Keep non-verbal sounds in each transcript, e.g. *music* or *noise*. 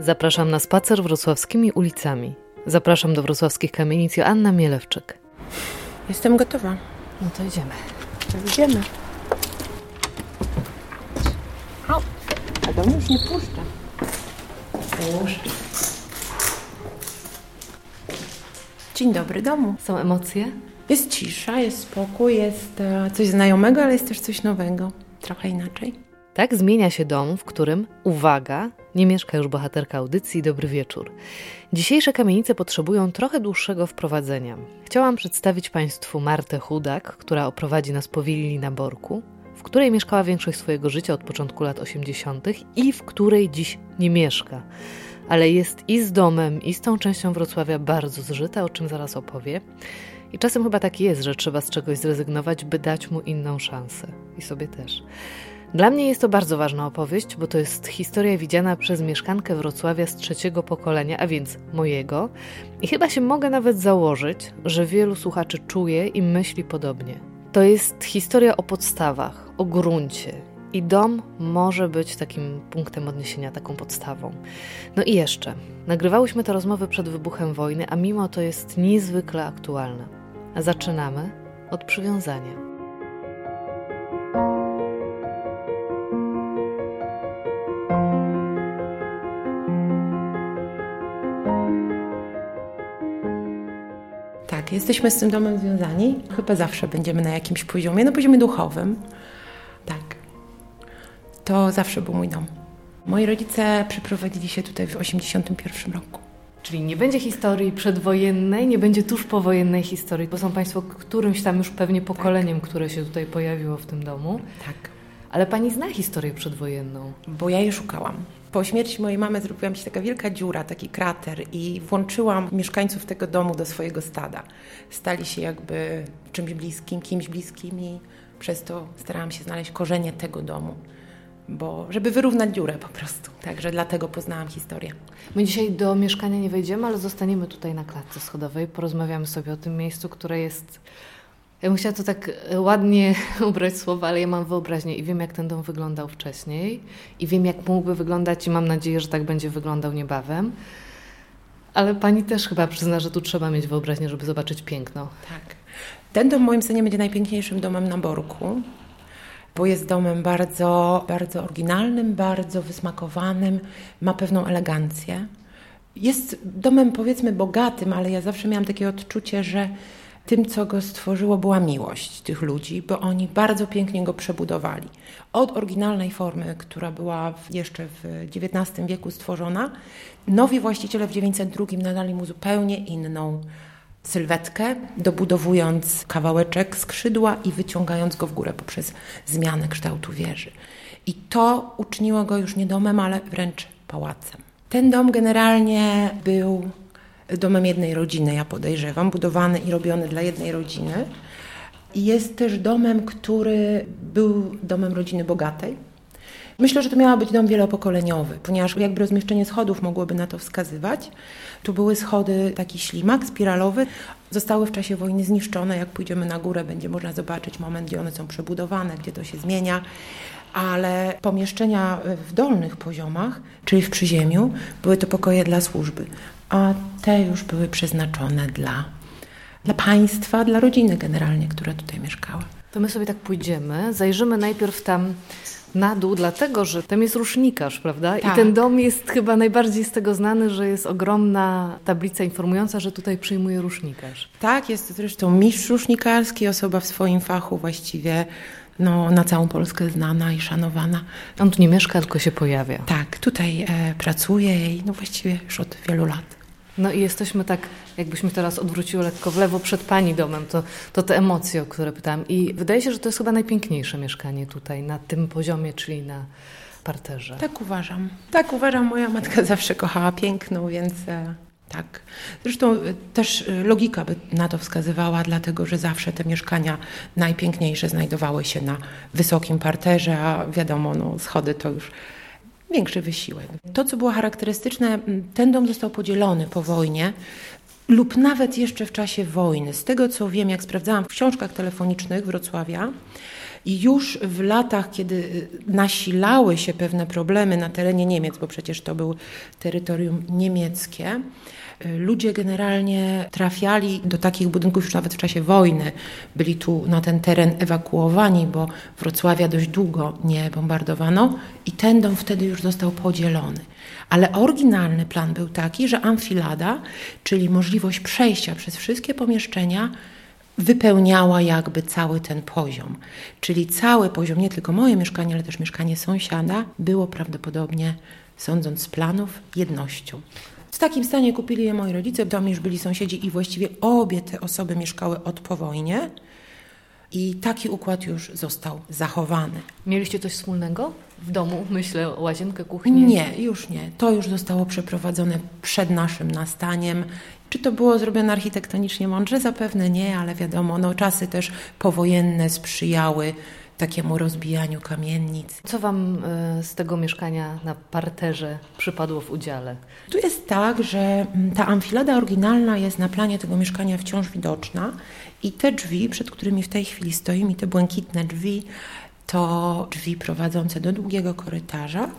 Zapraszam na spacer wrocławskimi ulicami. Zapraszam do wrocławskich kamienic Joanna Mielewczyk. Jestem gotowa. No to idziemy. To idziemy. A do mnie już nie puszcza. Puszcza. Dzień dobry domu. Są emocje? Jest cisza, jest spokój, jest e, coś znajomego, ale jest też coś nowego. Trochę inaczej. Tak zmienia się dom, w którym, uwaga, nie mieszka już bohaterka audycji Dobry Wieczór. Dzisiejsze kamienice potrzebują trochę dłuższego wprowadzenia. Chciałam przedstawić Państwu Martę Chudak, która oprowadzi nas po willi na Borku, w której mieszkała większość swojego życia od początku lat 80. i w której dziś nie mieszka. Ale jest i z domem, i z tą częścią Wrocławia bardzo zżyta, o czym zaraz opowie. I czasem chyba tak jest, że trzeba z czegoś zrezygnować, by dać mu inną szansę. I sobie też. Dla mnie jest to bardzo ważna opowieść, bo to jest historia widziana przez mieszkankę Wrocławia z trzeciego pokolenia, a więc mojego. I chyba się mogę nawet założyć, że wielu słuchaczy czuje i myśli podobnie. To jest historia o podstawach, o gruncie. I dom może być takim punktem odniesienia, taką podstawą. No i jeszcze, nagrywałyśmy te rozmowy przed wybuchem wojny, a mimo to jest niezwykle aktualne. Zaczynamy od przywiązania. Tak, jesteśmy z tym domem związani. Chyba zawsze będziemy na jakimś poziomie, na poziomie duchowym. Tak. To zawsze był mój dom. Moi rodzice przeprowadzili się tutaj w 1981 roku. Czyli nie będzie historii przedwojennej, nie będzie tuż powojennej historii, bo są Państwo którymś tam już pewnie pokoleniem, tak. które się tutaj pojawiło w tym domu. Tak. Ale Pani zna historię przedwojenną? Bo ja jej szukałam. Po śmierci mojej mamy zrobiła mi się taka wielka dziura, taki krater i włączyłam mieszkańców tego domu do swojego stada. Stali się jakby czymś bliskim, kimś bliskim i przez to starałam się znaleźć korzenie tego domu bo żeby wyrównać dziurę po prostu. Także dlatego poznałam historię. My dzisiaj do mieszkania nie wejdziemy, ale zostaniemy tutaj na klatce schodowej. Porozmawiamy sobie o tym miejscu, które jest. Ja bym chciała to tak ładnie *laughs* ubrać słowa, ale ja mam wyobraźnię i wiem, jak ten dom wyglądał wcześniej, i wiem, jak mógłby wyglądać, i mam nadzieję, że tak będzie wyglądał niebawem. Ale pani też chyba przyzna, że tu trzeba mieć wyobraźnię, żeby zobaczyć piękno. Tak. Ten dom moim zdaniem będzie najpiękniejszym domem na Borku bo jest domem bardzo, bardzo oryginalnym, bardzo wysmakowanym, ma pewną elegancję. Jest domem powiedzmy bogatym, ale ja zawsze miałam takie odczucie, że tym, co go stworzyło, była miłość tych ludzi, bo oni bardzo pięknie go przebudowali. Od oryginalnej formy, która była jeszcze w XIX wieku stworzona, nowi właściciele w 1902 nadali mu zupełnie inną sylwetkę, dobudowując kawałeczek skrzydła i wyciągając go w górę poprzez zmianę kształtu wieży. I to uczyniło go już nie domem, ale wręcz pałacem. Ten dom generalnie był domem jednej rodziny, ja podejrzewam, budowany i robiony dla jednej rodziny. Jest też domem, który był domem rodziny bogatej. Myślę, że to miał być dom wielopokoleniowy, ponieważ jakby rozmieszczenie schodów mogłoby na to wskazywać. Tu były schody, taki ślimak spiralowy. Zostały w czasie wojny zniszczone. Jak pójdziemy na górę, będzie można zobaczyć moment, gdzie one są przebudowane, gdzie to się zmienia. Ale pomieszczenia w dolnych poziomach, czyli w przyziemiu, były to pokoje dla służby, a te już były przeznaczone dla, dla państwa, dla rodziny generalnie, która tutaj mieszkała. To my sobie tak pójdziemy, zajrzymy najpierw tam na dół, dlatego że tam jest rusznikarz, prawda? Tak. I ten dom jest chyba najbardziej z tego znany, że jest ogromna tablica informująca, że tutaj przyjmuje rusznikarz. Tak, jest to zresztą mistrz rusznikarski, osoba w swoim fachu właściwie no, na całą Polskę znana i szanowana. On tu nie mieszka, tylko się pojawia. Tak, tutaj e, pracuje i no właściwie już od wielu lat. No i jesteśmy tak, jakbyśmy teraz odwróciły lekko w lewo przed Pani domem, to, to te emocje, o które pytałam. I wydaje się, że to jest chyba najpiękniejsze mieszkanie tutaj, na tym poziomie, czyli na parterze. Tak uważam. Tak uważam. Moja matka zawsze kochała piękno, więc e, tak. Zresztą e, też e, logika by na to wskazywała, dlatego że zawsze te mieszkania najpiękniejsze znajdowały się na wysokim parterze, a wiadomo, no, schody to już większy wysiłek. To, co było charakterystyczne, ten dom został podzielony po wojnie lub nawet jeszcze w czasie wojny. Z tego, co wiem, jak sprawdzałam w książkach telefonicznych Wrocławia, I już w latach, kiedy y, nasilały się pewne problemy na terenie Niemiec, bo przecież to był terytorium niemieckie, ludzie generalnie trafiali do takich budynków już nawet w czasie wojny. Byli tu na ten teren ewakuowani, bo Wrocławia dość długo nie bombardowano i ten dom wtedy już został podzielony. Ale oryginalny plan był taki, że amfilada, czyli możliwość przejścia przez wszystkie pomieszczenia, wypełniała jakby cały ten poziom. Czyli cały poziom, nie tylko moje mieszkanie, ale też mieszkanie sąsiada, było prawdopodobnie, sądząc z planów, jednością. W takim stanie kupili je moi rodzice, w domu już byli sąsiedzi i właściwie obie te osoby mieszkały od po wojnie. I taki układ już został zachowany. Mieliście coś wspólnego w domu? Myślę, łazienkę, kuchnię? Nie, już nie. To już zostało przeprowadzone przed naszym nastaniem. Czy to było zrobione architektonicznie mądrze? Zapewne nie, ale wiadomo, no, czasy też powojenne sprzyjały takiemu rozbijaniu kamiennic. Co Wam e, z tego mieszkania na parterze przypadło w udziale? Tu jest tak, że mm, ta amfilada oryginalna jest na planie tego mieszkania wciąż widoczna i te drzwi, przed którymi w tej chwili stoimy, te błękitne drzwi, to drzwi prowadzące do długiego korytarza.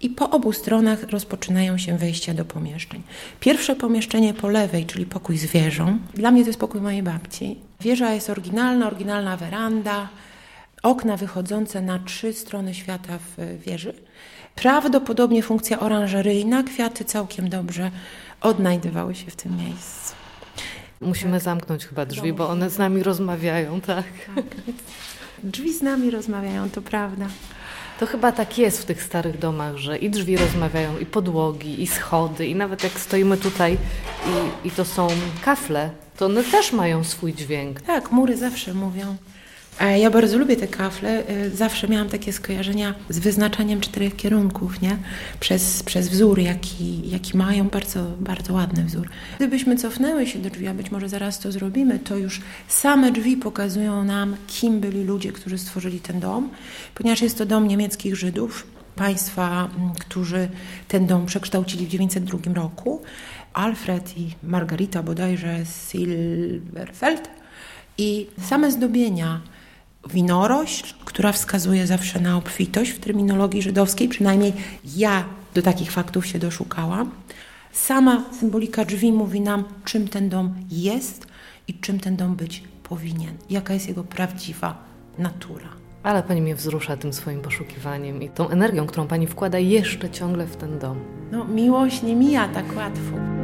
I po obu stronach rozpoczynają się wejścia do pomieszczeń. Pierwsze pomieszczenie po lewej, czyli pokój z wieżą. Dla mnie to jest pokój mojej babci. Wieża jest oryginalna, oryginalna weranda, okna wychodzące na trzy strony świata w wieży. Prawdopodobnie funkcja oranżeryjna, kwiaty całkiem dobrze odnajdywały się w tym miejscu. Musimy tak. zamknąć chyba drzwi, bo one z nami rozmawiają, tak? tak. Drzwi z nami rozmawiają, to prawda. To chyba tak jest w tych starych domach, że i drzwi rozmawiają, i podłogi, i schody, i nawet jak stoimy tutaj i, i to są kafle, to one też mają swój dźwięk. Tak, mury zawsze mówią. Ja bardzo lubię te kafle. E, zawsze miałam takie skojarzenia z wyznaczaniem czterech kierunków, nie? Przez, przez wzór, jaki, jaki mają, bardzo, bardzo ładny wzór. Gdybyśmy cofnęły się do drzwi, a być może zaraz to zrobimy, to już same drzwi pokazują nam, kim byli ludzie, którzy stworzyli ten dom, ponieważ jest to dom niemieckich Żydów, państwa, którzy ten dom przekształcili w 1902 roku. Alfred i Margarita bodajże Silverfeld. I same zdobienia, winorośl, która wskazuje zawsze na obfitość w terminologii żydowskiej, przynajmniej ja do takich faktów się doszukałam. Sama symbolika drzwi mówi nam, czym ten dom jest i czym ten dom być powinien, jaka jest jego prawdziwa natura. Ale pani mnie wzrusza tym swoim poszukiwaniem i tą energią, którą pani wkłada jeszcze ciągle w ten dom. No, miłość nie mija tak łatwo.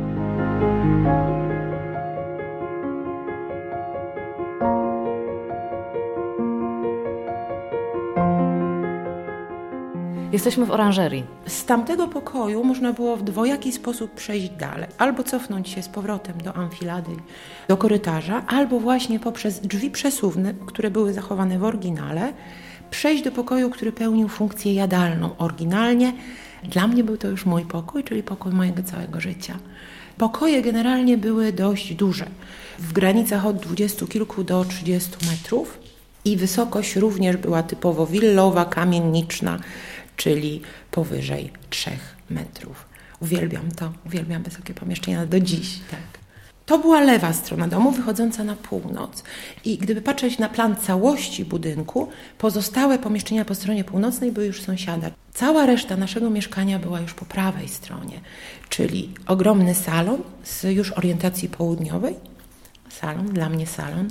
Jesteśmy w oranżerii. Z tamtego pokoju można było w dwojaki sposób przejść dalej. Albo cofnąć się z powrotem do amfilady, do korytarza, albo właśnie poprzez drzwi przesuwne, które były zachowane w oryginale, przejść do pokoju, który pełnił funkcję jadalną. Oryginalnie dla mnie był to już mój pokój, czyli pokój mojego całego życia. Pokoje generalnie były dość duże, w granicach od dwudziestu kilku do trzydziestu metrów i wysokość również była typowo willowa, kamienniczna, czyli powyżej 3 metrów. Uwielbiam to, uwielbiam wysokie pomieszczenia do dziś. Tak. To była lewa strona domu, wychodząca na północ. I gdyby patrzeć na plan całości budynku, pozostałe pomieszczenia po stronie północnej były już sąsiada. Cała reszta naszego mieszkania była już po prawej stronie, czyli ogromny salon z już orientacji południowej. Salon, dla mnie salon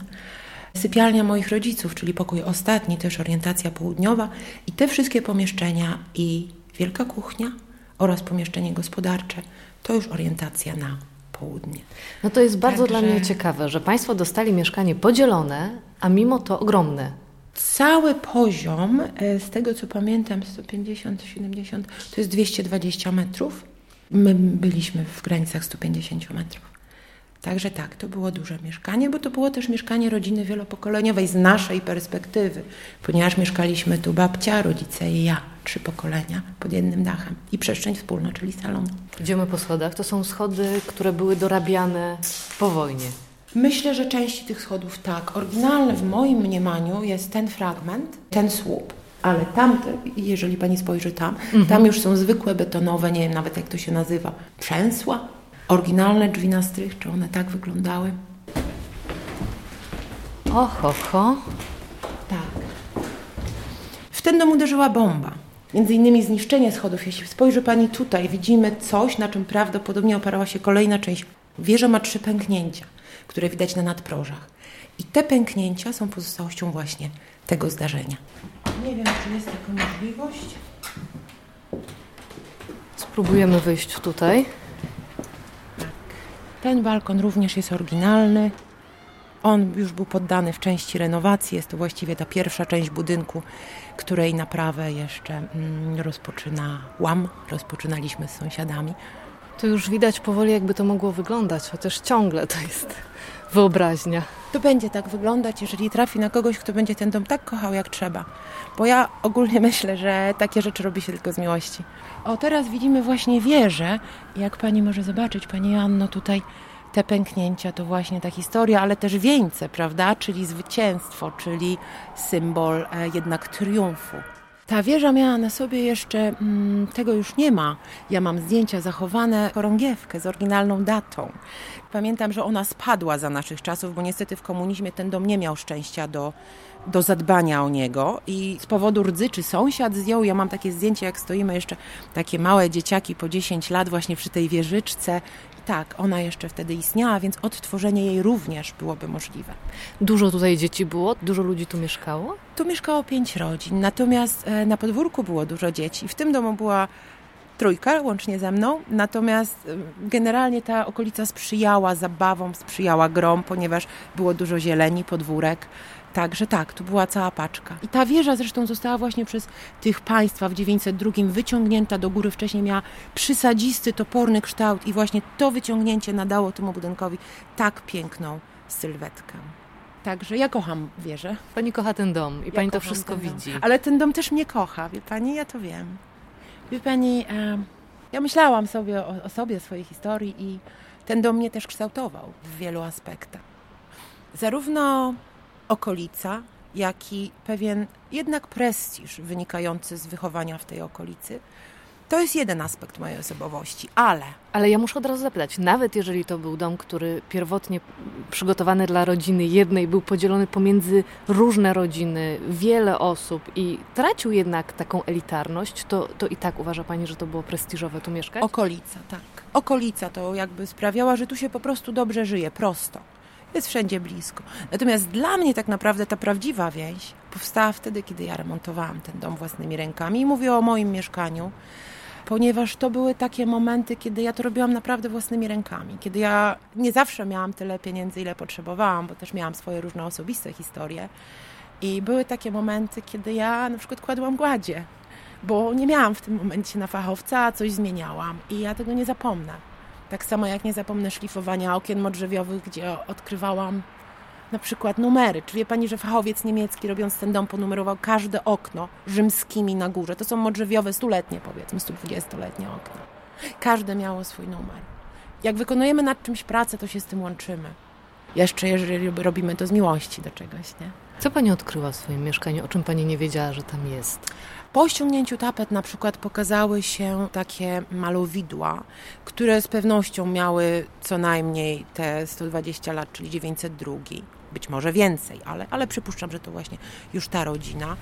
sypialnia moich rodziców, czyli pokój ostatni, też orientacja południowa i te wszystkie pomieszczenia i wielka kuchnia oraz pomieszczenie gospodarcze to już orientacja na południe. No to jest bardzo Także... dla mnie ciekawe, że Państwo dostali mieszkanie podzielone, a mimo to ogromne. Cały poziom, e, z tego co pamiętam, 150-70, to jest 220 metrów. My byliśmy w granicach 150 metrów. Także tak, to było duże mieszkanie, bo to było też mieszkanie rodziny wielopokoleniowej z naszej perspektywy, ponieważ mieszkaliśmy tu babcia, rodzice i ja, trzy pokolenia pod jednym dachem i przestrzeń wspólna, czyli salon. Idziemy po schodach. To są schody, które były dorabiane po wojnie. Myślę, że części tych schodów tak. Oryginalny w moim mniemaniu jest ten fragment, ten słup. Ale tamte, jeżeli pani spojrzy tam, mhm. tam już są zwykłe betonowe, nie wiem nawet jak to się nazywa, przęsła, oryginalne drzwi na strych, czy one tak wyglądały? Oho, ho. Tak. ten dom uderzyła bomba. Między innymi zniszczenie schodów. Jeśli spojrzy Pani tutaj, widzimy coś, na czym prawdopodobnie oparła się kolejna część. Wieża ma trzy pęknięcia, które widać na nadprożach. I te pęknięcia są pozostałością właśnie tego zdarzenia. Nie wiem, czy jest taka możliwość. Spróbujemy wyjść tutaj. Ten balkon również jest oryginalny. On już był poddany w części renowacji. Jest to właściwie ta pierwsza część budynku, której naprawę jeszcze mm, rozpoczynałam. Rozpoczynaliśmy z sąsiadami. To już widać powoli, jakby to mogło wyglądać, chociaż ciągle to jest wyobraźnia. To będzie tak wyglądać, jeżeli trafi na kogoś, kto będzie ten dom tak kochał, jak trzeba. Bo ja ogólnie *laughs* myślę, że takie rzeczy robi się tylko z miłości. O, teraz widzimy właśnie wieżę. Jak pani może zobaczyć, pani Anno, tutaj te pęknięcia to właśnie ta historia, ale też wieńce, prawda? Czyli zwycięstwo, czyli symbol e, jednak triumfu. Ta wieża miała na sobie jeszcze, mm, tego już nie ma. Ja mam zdjęcia zachowane, chorągiewkę z oryginalną datą. Pamiętam, że ona spadła za naszych czasów, bo niestety w komunizmie ten dom nie miał szczęścia do, do zadbania o niego i z powodu rdzy czy sąsiad zdjął, ja mam takie zdjęcie, jak stoimy jeszcze takie małe dzieciaki po 10 lat właśnie przy tej wieżyczce tak, ona jeszcze wtedy istniała, więc odtworzenie jej również byłoby możliwe. Dużo tutaj dzieci było? Dużo ludzi tu mieszkało? Tu mieszkało pięć rodzin, natomiast e, na podwórku było dużo dzieci. W tym domu była trójka, łącznie ze mną, natomiast e, generalnie ta okolica sprzyjała zabawom, sprzyjała grom, ponieważ było dużo zieleni, podwórek. Także tak, tu była cała paczka. I ta wieża zresztą została właśnie przez tych państwa w 902 wyciągnięta do góry. Wcześniej miała przysadzisty, toporny kształt i właśnie to wyciągnięcie nadało temu budynkowi tak piękną sylwetkę. Także ja kocham wieżę. Pani kocha ten dom i ja pani to wszystko widzi. Ale ten dom też mnie kocha, wie pani, ja to wiem. Wie pani, e, ja myślałam sobie o, o sobie, swojej historii i ten dom mnie też kształtował w wielu aspektach. Zarówno okolica, jak i pewien jednak prestiż wynikający z wychowania w tej okolicy. To jest jeden aspekt mojej osobowości, ale. Ale ja muszę od razu zapytać, nawet jeżeli to był dom, który pierwotnie przygotowany dla rodziny jednej, był podzielony pomiędzy różne rodziny, wiele osób i tracił jednak taką elitarność, to, to i tak uważa Pani, że to było prestiżowe tu mieszkać? Okolica, tak. Okolica to jakby sprawiała, że tu się po prostu dobrze żyje, prosto jest wszędzie blisko. Natomiast dla mnie tak naprawdę ta prawdziwa więź powstała wtedy, kiedy ja remontowałam ten dom własnymi rękami i mówię o moim mieszkaniu, ponieważ to były takie momenty, kiedy ja to robiłam naprawdę własnymi rękami, kiedy ja nie zawsze miałam tyle pieniędzy, ile potrzebowałam, bo też miałam swoje różne osobiste historie. I były takie momenty, kiedy ja na przykład kładłam gładzie, bo nie miałam w tym momencie na fachowca, coś zmieniałam i ja tego nie zapomnę. Tak samo jak nie zapomnę szlifowania okien modrzewiowych, gdzie odkrywałam na przykład numery. Czy wie Pani, że fachowiec niemiecki robiąc ten dom ponumerował każde okno rzymskimi na górze. To są modrzewiowe, stuletnie powiedzmy, 120-letnie okna. Każde miało swój numer. Jak wykonujemy nad czymś pracę, to się z tym łączymy. Jeszcze jeżeli robimy to z miłości do czegoś, nie? Co Pani odkryła w swoim mieszkaniu? O czym Pani nie wiedziała, że tam jest? Po ściągnięciu tapet na przykład pokazały się takie malowidła, które z pewnością miały co najmniej te 120 lat, czyli 902, być może więcej, ale, ale przypuszczam, że to właśnie już ta rodzina.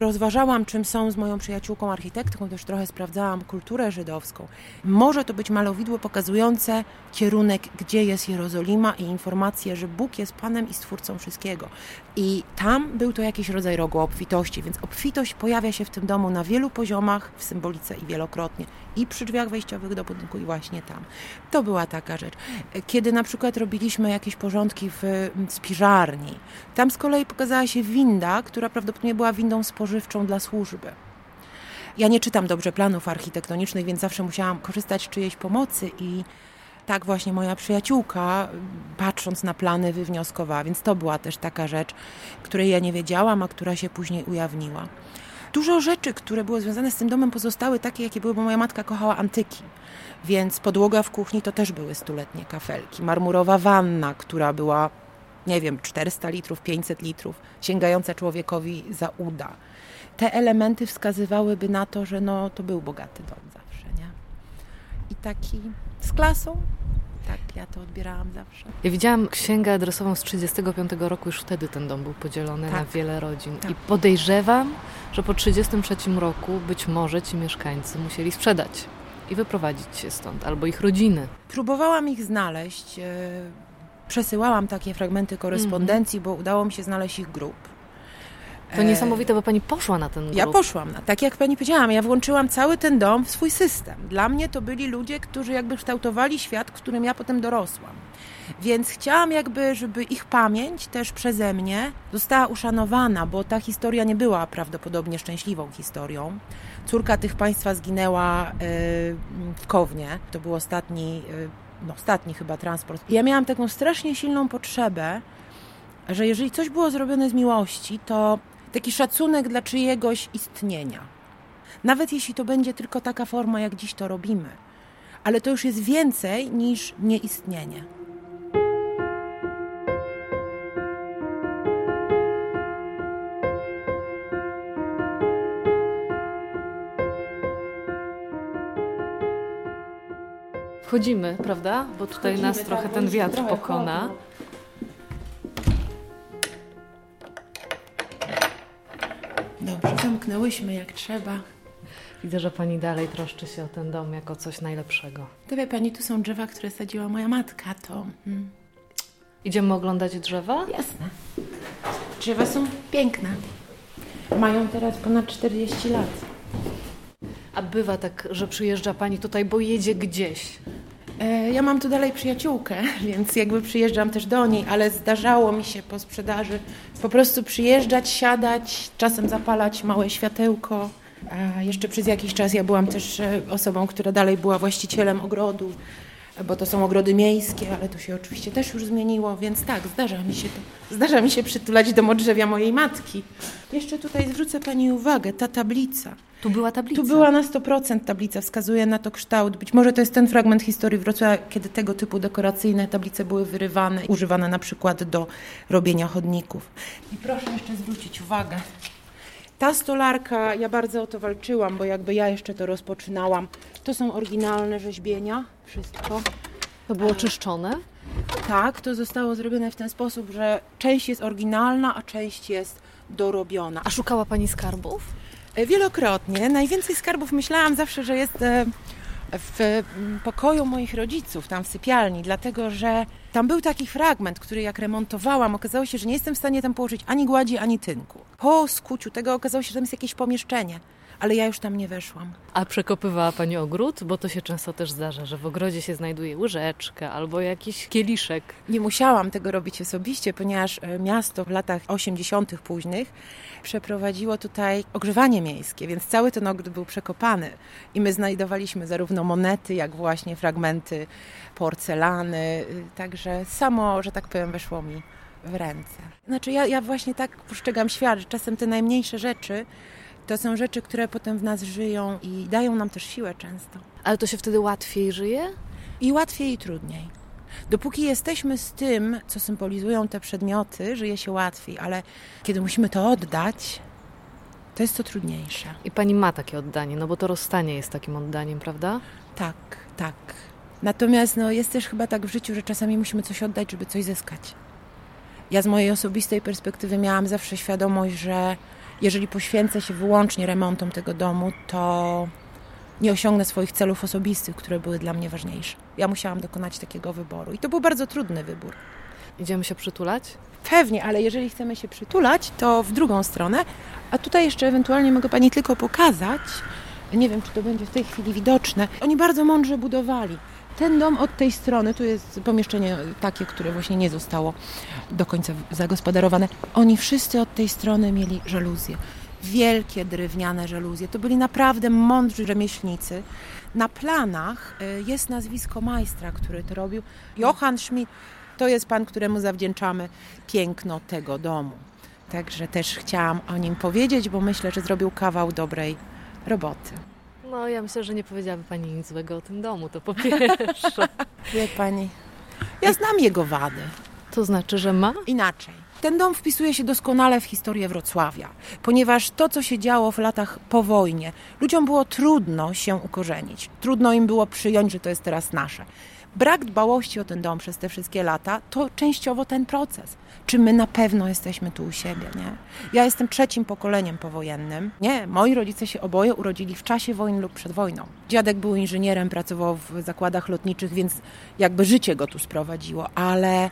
Rozważałam, czym są z moją przyjaciółką architektką, też trochę sprawdzałam kulturę żydowską. Może to być malowidło pokazujące kierunek, gdzie jest Jerozolima i informację, że Bóg jest Panem i Stwórcą wszystkiego. I tam był to jakiś rodzaj rogu obfitości, więc obfitość pojawia się w tym domu na wielu poziomach w symbolice i wielokrotnie. I przy drzwiach wejściowych do budynku, i właśnie tam. To była taka rzecz. Kiedy na przykład robiliśmy jakieś porządki w spiżarni, tam z kolei pokazała się winda, która prawdopodobnie była windą spożywczą dla służby. Ja nie czytam dobrze planów architektonicznych, więc zawsze musiałam korzystać z czyjejś pomocy i tak właśnie moja przyjaciółka, patrząc na plany, wywnioskowała. Więc to była też taka rzecz, której ja nie wiedziałam, a która się później ujawniła. Dużo rzeczy, które były związane z tym domem, pozostały takie, jakie były, bo moja matka kochała antyki. Więc podłoga w kuchni to też były stuletnie kafelki. Marmurowa wanna, która była, nie wiem, 400 litrów, 500 litrów, sięgająca człowiekowi za uda. Te elementy wskazywałyby na to, że no, to był bogaty dom zawsze, nie? I taki z klasą, tak, ja to odbierałam zawsze. Ja widziałam księgę adresową z 35 roku, już wtedy ten dom był podzielony tak. na wiele rodzin. Tak. I podejrzewam, że po 33 roku być może ci mieszkańcy musieli sprzedać i wyprowadzić się stąd, albo ich rodziny. Próbowałam ich znaleźć. E, przesyłałam takie fragmenty korespondencji, mm. bo udało mi się znaleźć ich grup. To niesamowite, bo pani poszła na ten grup. Ja poszłam. Na, tak jak pani powiedziałam, ja włączyłam cały ten dom w swój system. Dla mnie to byli ludzie, którzy jakby kształtowali świat, w którym ja potem dorosłam. Więc chciałam jakby, żeby ich pamięć też przeze mnie została uszanowana, bo ta historia nie była prawdopodobnie szczęśliwą historią. Córka tych państwa zginęła y, w Kownie. To był ostatni, y, no ostatni chyba transport. I ja miałam taką strasznie silną potrzebę, że jeżeli coś było zrobione z miłości, to taki szacunek dla czyjegoś istnienia. Nawet jeśli to będzie tylko taka forma, jak dziś to robimy. Ale to już jest więcej niż nieistnienie. Wchodzimy, prawda? Bo tutaj Wchodzimy, nas trochę tak, ten wiatr trochę pokona. Dobrze, zamknęłyśmy jak trzeba. Widzę, że pani dalej troszczy się o ten dom jako coś najlepszego. To wie pani, tu są drzewa, które sadziła moja matka, to... Hmm. Idziemy oglądać drzewa? Jasne. Drzewa są piękne. Mają teraz ponad 40 lat. A bywa tak, że przyjeżdża pani tutaj, bo jedzie gdzieś. E, ja mam tu dalej przyjaciółkę, *laughs* więc jakby przyjeżdżam też do niej, ale zdarzało mi się po sprzedaży po prostu przyjeżdżać, siadać, czasem zapalać małe światełko. A jeszcze przez jakiś czas ja byłam też e, osobą, która dalej była właścicielem ogrodu, bo to są ogrody miejskie, ale to się oczywiście też już zmieniło, więc tak, zdarza mi się to. Zdarza mi się przytulać do modrzewia mojej matki. Jeszcze tutaj zwrócę Pani uwagę, ta tablica. Tu była tablica. Tu była na 100% tablica, wskazuje na to kształt. Być może to jest ten fragment historii Wrocławia, kiedy tego typu dekoracyjne tablice były wyrywane, używane na przykład do robienia chodników. I proszę jeszcze zwrócić uwagę. Ta stolarka, ja bardzo o to walczyłam, bo jakby ja jeszcze to rozpoczynałam. To są oryginalne rzeźbienia, wszystko. To było czyszczone? Tak, to zostało zrobione w ten sposób, że część jest oryginalna, a część jest dorobiona. A szukała Pani skarbów? E, wielokrotnie. Najwięcej skarbów myślałam zawsze, że jest e, w pokoju moich rodziców, tam w sypialni, dlatego że tam był taki fragment, który jak remontowałam, okazało się, że nie jestem w stanie tam położyć ani gładzi, ani tynku. Po skuciu tego okazało się, że tam jest jakieś pomieszczenie ale ja już tam nie weszłam. A przekopywała Pani ogród? Bo to się często też zdarza, że w ogrodzie się znajduje łyżeczka albo jakiś kieliszek. Nie musiałam tego robić osobiście, ponieważ e, miasto w latach 80. późnych przeprowadziło tutaj ogrzewanie miejskie, więc cały ten ogród był przekopany i my znajdowaliśmy zarówno monety, jak właśnie fragmenty porcelany, y, także samo, że tak powiem, weszło mi w ręce. Znaczy ja, ja właśnie tak postrzegam świat, że czasem te najmniejsze rzeczy to są rzeczy, które potem w nas żyją i dają nam też siłę często. Ale to się wtedy łatwiej żyje? I łatwiej i trudniej. Dopóki jesteśmy z tym, co symbolizują te przedmioty, żyje się łatwiej, ale kiedy musimy to oddać, to jest to trudniejsze. I pani ma takie oddanie, no bo to rozstanie jest takim oddaniem, prawda? Tak, tak. Natomiast no, jest też chyba tak w życiu, że czasami musimy coś oddać, żeby coś zyskać. Ja z mojej osobistej perspektywy miałam zawsze świadomość, że jeżeli poświęcę się wyłącznie remontom tego domu, to nie osiągnę swoich celów osobistych, które były dla mnie ważniejsze. Ja musiałam dokonać takiego wyboru i to był bardzo trudny wybór. Idziemy się przytulać? Pewnie, ale jeżeli chcemy się przytulać, to w drugą stronę. A tutaj jeszcze ewentualnie mogę Pani tylko pokazać, nie wiem, czy to będzie w tej chwili widoczne. Oni bardzo mądrze budowali. Ten dom od tej strony, tu jest pomieszczenie takie, które właśnie nie zostało do końca zagospodarowane. Oni wszyscy od tej strony mieli żaluzje. Wielkie drewniane żaluzje. To byli naprawdę mądrzy rzemieślnicy. Na planach y, jest nazwisko majstra, który to robił. Johann Schmidt to jest pan, któremu zawdzięczamy piękno tego domu. Także też chciałam o nim powiedzieć, bo myślę, że zrobił kawał dobrej roboty. No, ja myślę, że nie powiedziałaby Pani nic złego o tym domu, to po *laughs* pierwsze. Wie Pani, ja znam jego wady. To znaczy, że ma? Inaczej. Ten dom wpisuje się doskonale w historię Wrocławia, ponieważ to, co się działo w latach po wojnie, ludziom było trudno się ukorzenić. Trudno im było przyjąć, że to jest teraz nasze. Brak dbałości o ten dom przez te wszystkie lata, to częściowo ten proces. Czy my na pewno jesteśmy tu u siebie, nie? Ja jestem trzecim pokoleniem powojennym. Nie, moi rodzice się oboje urodzili w czasie wojny lub przed wojną. Dziadek był inżynierem, pracował w zakładach lotniczych, więc jakby życie go tu sprowadziło, ale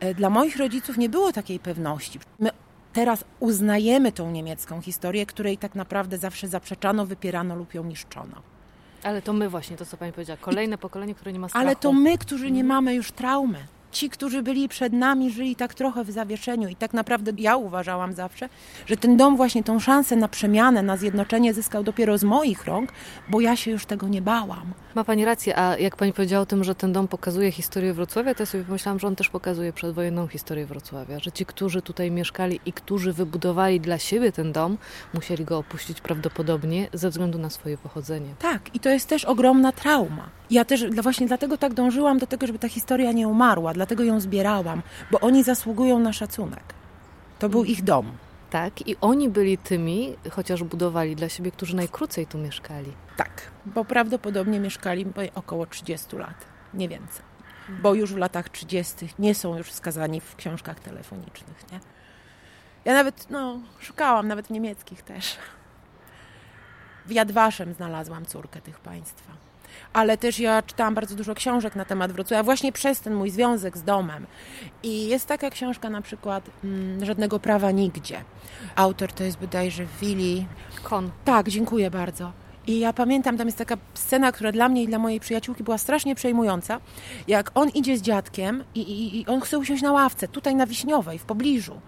e, dla moich rodziców nie było takiej pewności. My teraz uznajemy tą niemiecką historię, której tak naprawdę zawsze zaprzeczano, wypierano lub ją niszczono. Ale to my właśnie, to co Pani powiedziała, kolejne pokolenie, które nie ma strachu. Ale to my, którzy nie mamy już traumy ci, którzy byli przed nami, żyli tak trochę w zawieszeniu. I tak naprawdę ja uważałam zawsze, że ten dom właśnie tą szansę na przemianę, na zjednoczenie zyskał dopiero z moich rąk, bo ja się już tego nie bałam. Ma Pani rację, a jak Pani powiedziała o tym, że ten dom pokazuje historię Wrocławia, to ja sobie pomyślałam, że on też pokazuje przedwojenną historię Wrocławia, że ci, którzy tutaj mieszkali i którzy wybudowali dla siebie ten dom, musieli go opuścić prawdopodobnie ze względu na swoje pochodzenie. Tak, i to jest też ogromna trauma. Ja też właśnie dlatego tak dążyłam do tego, żeby ta historia nie umarła, dlatego ją zbierałam, bo oni zasługują na szacunek. To był ich dom. Tak, i oni byli tymi, chociaż budowali dla siebie, którzy najkrócej tu mieszkali. Tak, bo prawdopodobnie mieszkali około 30 lat, nie więcej. Bo już w latach 30. nie są już wskazani w książkach telefonicznych, nie? Ja nawet, no, szukałam, nawet w niemieckich też. W Jadwaszem znalazłam córkę tych państwa ale też ja czytałam bardzo dużo książek na temat Wrocławia, właśnie przez ten mój związek z domem. I jest taka książka na przykład mm, Żadnego prawa nigdzie. Autor to jest bodajże Willi. Kon. Tak, dziękuję bardzo. I ja pamiętam, tam jest taka scena, która dla mnie i dla mojej przyjaciółki była strasznie przejmująca, jak on idzie z dziadkiem i, i, i on chce usiąść na ławce, tutaj na Wiśniowej, w pobliżu.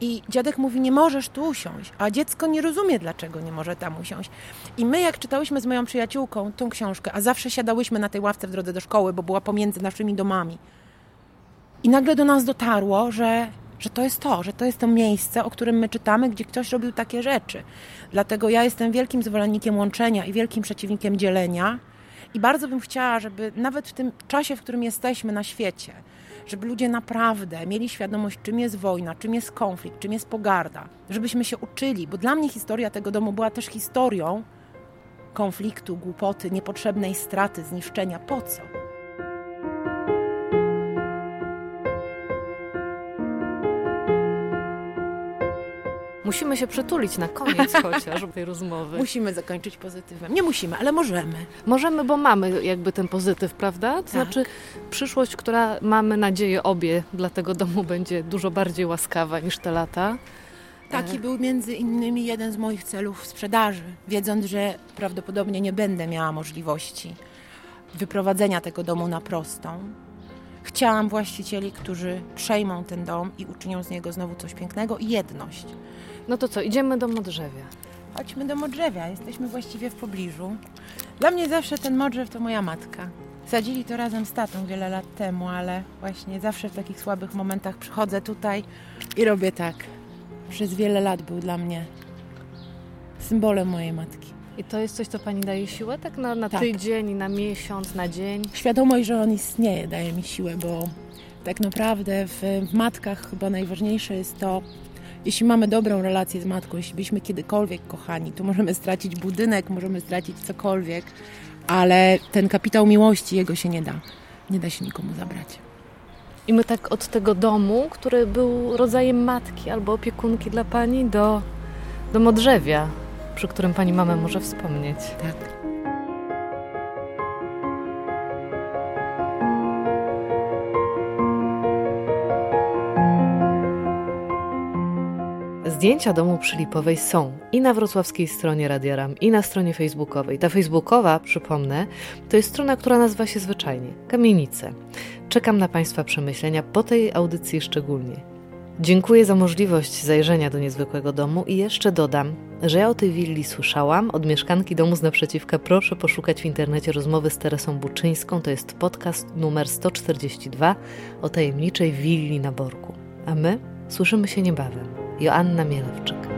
I dziadek mówi, nie możesz tu usiąść, a dziecko nie rozumie, dlaczego nie może tam usiąść. I my, jak czytałyśmy z moją przyjaciółką tą książkę, a zawsze siadałyśmy na tej ławce w drodze do szkoły, bo była pomiędzy naszymi domami. I nagle do nas dotarło, że, że to jest to, że to jest to miejsce, o którym my czytamy, gdzie ktoś robił takie rzeczy. Dlatego ja jestem wielkim zwolennikiem łączenia i wielkim przeciwnikiem dzielenia. I bardzo bym chciała, żeby nawet w tym czasie, w którym jesteśmy na świecie, żeby ludzie naprawdę mieli świadomość, czym jest wojna, czym jest konflikt, czym jest pogarda, żebyśmy się uczyli, bo dla mnie historia tego domu była też historią konfliktu, głupoty, niepotrzebnej straty, zniszczenia. Po co? Musimy się przytulić na koniec *laughs* chociaż tej rozmowy. Musimy zakończyć pozytywem. Nie musimy, ale możemy. Możemy, bo mamy jakby ten pozytyw, prawda? To tak. znaczy przyszłość, która mamy nadzieję obie dla tego domu będzie dużo bardziej łaskawa niż te lata. Taki był między innymi jeden z moich celów sprzedaży, wiedząc, że prawdopodobnie nie będę miała możliwości wyprowadzenia tego domu na prostą. Chciałam właścicieli, którzy przejmą ten dom i uczynią z niego znowu coś pięknego i jedność. No to co, idziemy do Modrzewia. Chodźmy do Modrzewia, jesteśmy właściwie w pobliżu. Dla mnie zawsze ten Modrzew to moja matka. Sadzili to razem z tatą wiele lat temu, ale właśnie zawsze w takich słabych momentach przychodzę tutaj i robię tak. Przez wiele lat był dla mnie symbolem mojej matki. I to jest coś, co Pani daje siłę tak na, na tak. tydzień, na miesiąc, na dzień? Świadomość, że on istnieje, daje mi siłę, bo tak naprawdę w, w matkach chyba najważniejsze jest to, jeśli mamy dobrą relację z matką, jeśli byliśmy kiedykolwiek kochani, to możemy stracić budynek, możemy stracić cokolwiek, ale ten kapitał miłości, jego się nie da. Nie da się nikomu zabrać. I my tak od tego domu, który był rodzajem matki albo opiekunki dla pani, do, do modrzewia, przy którym pani mamę może wspomnieć. Tak. Zdjęcia domu przylipowej są i na wrocławskiej stronie Radia Ram, i na stronie facebookowej. Ta facebookowa, przypomnę, to jest strona, która nazywa się zwyczajnie Kamienice. Czekam na Państwa przemyślenia po tej audycji szczególnie. Dziękuję za możliwość zajrzenia do niezwykłego domu i jeszcze dodam, że ja o tej willi słyszałam od mieszkanki domu z naprzeciwka. Proszę poszukać w internecie rozmowy z Teresą Buczyńską. To jest podcast numer 142 o tajemniczej willi na Borku. A my słyszymy się niebawem. Joanna Mielewczyk.